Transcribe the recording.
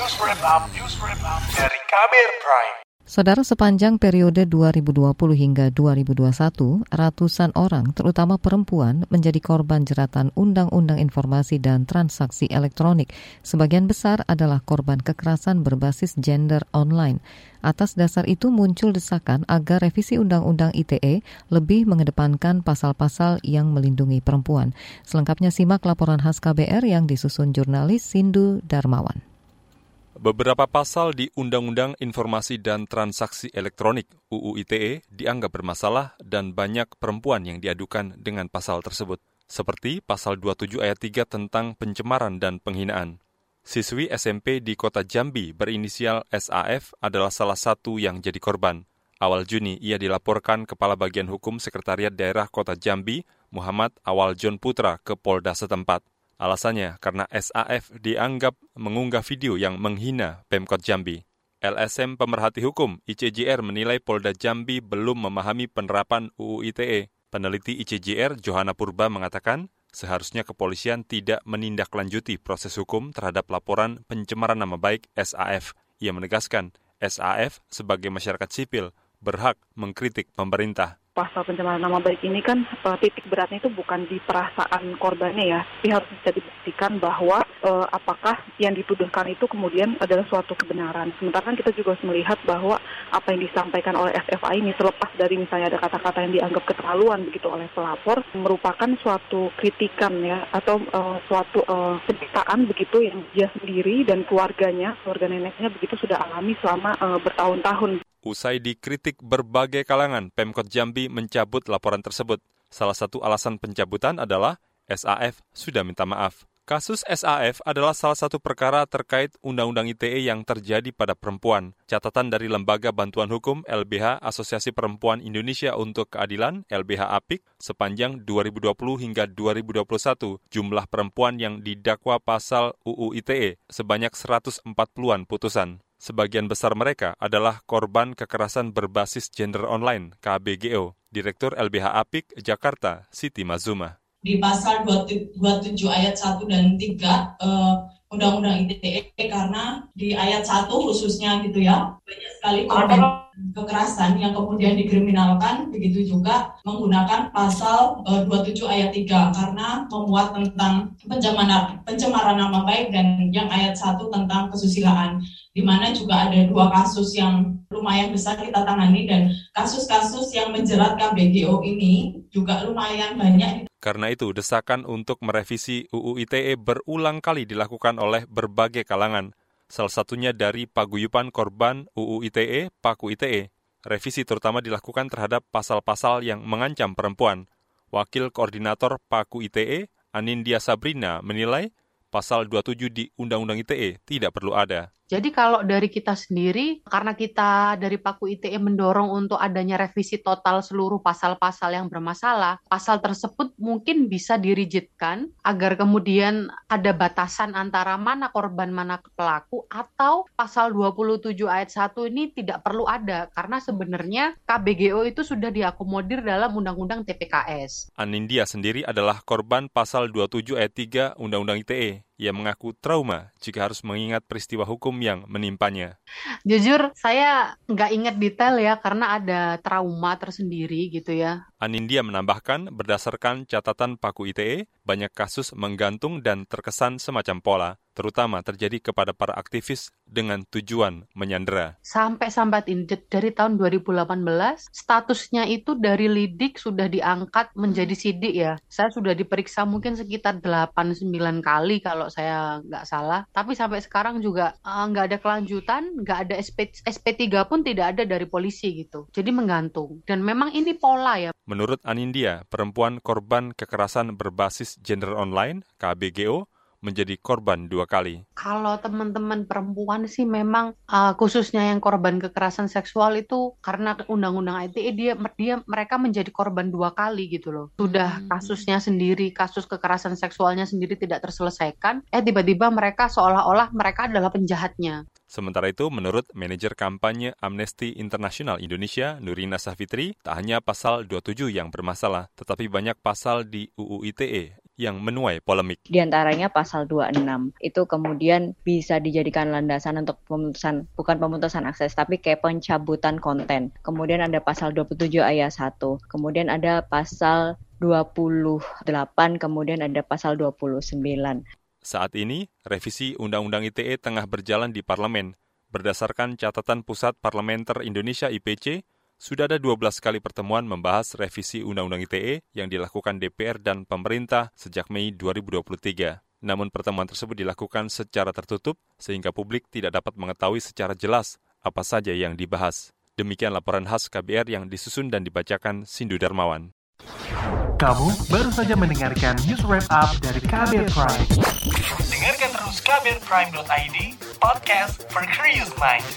News Wrap Up, News Wrap Up dari Kabir Prime. Saudara sepanjang periode 2020 hingga 2021, ratusan orang, terutama perempuan, menjadi korban jeratan Undang-Undang Informasi dan Transaksi Elektronik. Sebagian besar adalah korban kekerasan berbasis gender online. Atas dasar itu muncul desakan agar revisi Undang-Undang ITE lebih mengedepankan pasal-pasal yang melindungi perempuan. Selengkapnya simak laporan khas KBR yang disusun jurnalis Sindu Darmawan. Beberapa pasal di Undang-Undang Informasi dan Transaksi Elektronik UU ITE dianggap bermasalah dan banyak perempuan yang diadukan dengan pasal tersebut, seperti pasal 27 ayat 3 tentang pencemaran dan penghinaan. Siswi SMP di kota Jambi berinisial SAF adalah salah satu yang jadi korban. Awal Juni ia dilaporkan Kepala Bagian Hukum Sekretariat Daerah Kota Jambi, Muhammad Awal John Putra ke Polda setempat. Alasannya karena SAF dianggap mengunggah video yang menghina Pemkot Jambi. LSM Pemerhati Hukum ICJR menilai Polda Jambi belum memahami penerapan UU ITE. Peneliti ICJR Johanna Purba mengatakan, seharusnya kepolisian tidak menindaklanjuti proses hukum terhadap laporan pencemaran nama baik SAF. Ia menegaskan, SAF sebagai masyarakat sipil berhak mengkritik pemerintah pasal pencemaran nama baik ini kan uh, titik beratnya itu bukan di perasaan korbannya ya, tapi harus bisa dibuktikan bahwa uh, apakah yang dituduhkan itu kemudian adalah suatu kebenaran. Sementara kan kita juga harus melihat bahwa apa yang disampaikan oleh SFA ini terlepas dari misalnya ada kata-kata yang dianggap keterlaluan begitu oleh pelapor merupakan suatu kritikan ya atau uh, suatu uh, begitu yang dia sendiri dan keluarganya, keluarga neneknya begitu sudah alami selama uh, bertahun-tahun. Usai dikritik berbagai kalangan, Pemkot Jambi mencabut laporan tersebut. Salah satu alasan pencabutan adalah SAF sudah minta maaf. Kasus SAF adalah salah satu perkara terkait Undang-Undang ITE yang terjadi pada perempuan. Catatan dari Lembaga Bantuan Hukum LBH Asosiasi Perempuan Indonesia untuk Keadilan LBH APIK sepanjang 2020 hingga 2021 jumlah perempuan yang didakwa pasal UU ITE sebanyak 140-an putusan. Sebagian besar mereka adalah korban kekerasan berbasis gender online KBGO. Direktur LBH Apik Jakarta, Siti Mazuma. Di pasal 27 ayat 1 dan 3 eh, Undang-Undang ITE karena di ayat 1 khususnya gitu ya, sekali korban kekerasan yang kemudian dikriminalkan, begitu juga menggunakan pasal 27 eh, ayat 3 karena memuat tentang pencemaran, pencemaran nama baik dan yang ayat 1 tentang kesusilaan di mana juga ada dua kasus yang lumayan besar kita tangani dan kasus-kasus yang menjerat KBGO ini juga lumayan banyak. Karena itu, desakan untuk merevisi UU ITE berulang kali dilakukan oleh berbagai kalangan, salah satunya dari paguyupan korban UU ITE, Paku ITE. Revisi terutama dilakukan terhadap pasal-pasal yang mengancam perempuan. Wakil Koordinator Paku ITE, Anindya Sabrina, menilai pasal 27 di Undang-Undang ITE tidak perlu ada. Jadi kalau dari kita sendiri, karena kita dari Paku ITE mendorong untuk adanya revisi total seluruh pasal-pasal yang bermasalah, pasal tersebut mungkin bisa dirigidkan agar kemudian ada batasan antara mana korban mana pelaku atau pasal 27 ayat 1 ini tidak perlu ada karena sebenarnya KBGO itu sudah diakomodir dalam Undang-Undang TPKS. Anindya sendiri adalah korban pasal 27 ayat 3 Undang-Undang ITE. Ia mengaku trauma jika harus mengingat peristiwa hukum yang menimpanya. Jujur, saya nggak ingat detail ya karena ada trauma tersendiri gitu ya. Anindya menambahkan, berdasarkan catatan Paku ITE, banyak kasus menggantung dan terkesan semacam pola, terutama terjadi kepada para aktivis dengan tujuan menyandera. Sampai sampai ini dari tahun 2018, statusnya itu dari lidik sudah diangkat menjadi sidik ya. Saya sudah diperiksa mungkin sekitar 8-9 kali kalau saya nggak salah. Tapi sampai sekarang juga uh, nggak ada kelanjutan, nggak ada SP, SP3 pun tidak ada dari polisi gitu. Jadi menggantung. Dan memang ini pola ya. Menurut Anindya, perempuan korban kekerasan berbasis gender online, KBGO, menjadi korban dua kali. Kalau teman-teman perempuan sih memang uh, khususnya yang korban kekerasan seksual itu karena undang-undang ITE dia dia mereka menjadi korban dua kali gitu loh. Sudah hmm. kasusnya sendiri, kasus kekerasan seksualnya sendiri tidak terselesaikan, eh tiba-tiba mereka seolah-olah mereka adalah penjahatnya. Sementara itu, menurut manajer kampanye Amnesty International Indonesia, Nurina Safitri, tak hanya pasal 27 yang bermasalah, tetapi banyak pasal di UU ITE yang menuai polemik. Di antaranya pasal 26 itu kemudian bisa dijadikan landasan untuk pemutusan bukan pemutusan akses tapi kayak pencabutan konten. Kemudian ada pasal 27 ayat 1. Kemudian ada pasal 28, kemudian ada pasal 29. Saat ini, revisi Undang-Undang ITE tengah berjalan di parlemen. Berdasarkan catatan Pusat Parlementer Indonesia IPC, sudah ada 12 kali pertemuan membahas revisi Undang-Undang ITE yang dilakukan DPR dan pemerintah sejak Mei 2023. Namun pertemuan tersebut dilakukan secara tertutup sehingga publik tidak dapat mengetahui secara jelas apa saja yang dibahas. Demikian laporan khas KBR yang disusun dan dibacakan Sindu Darmawan. Kamu baru saja mendengarkan news wrap up dari KBR Prime. Dengarkan terus kbrprime.id, podcast for curious mind.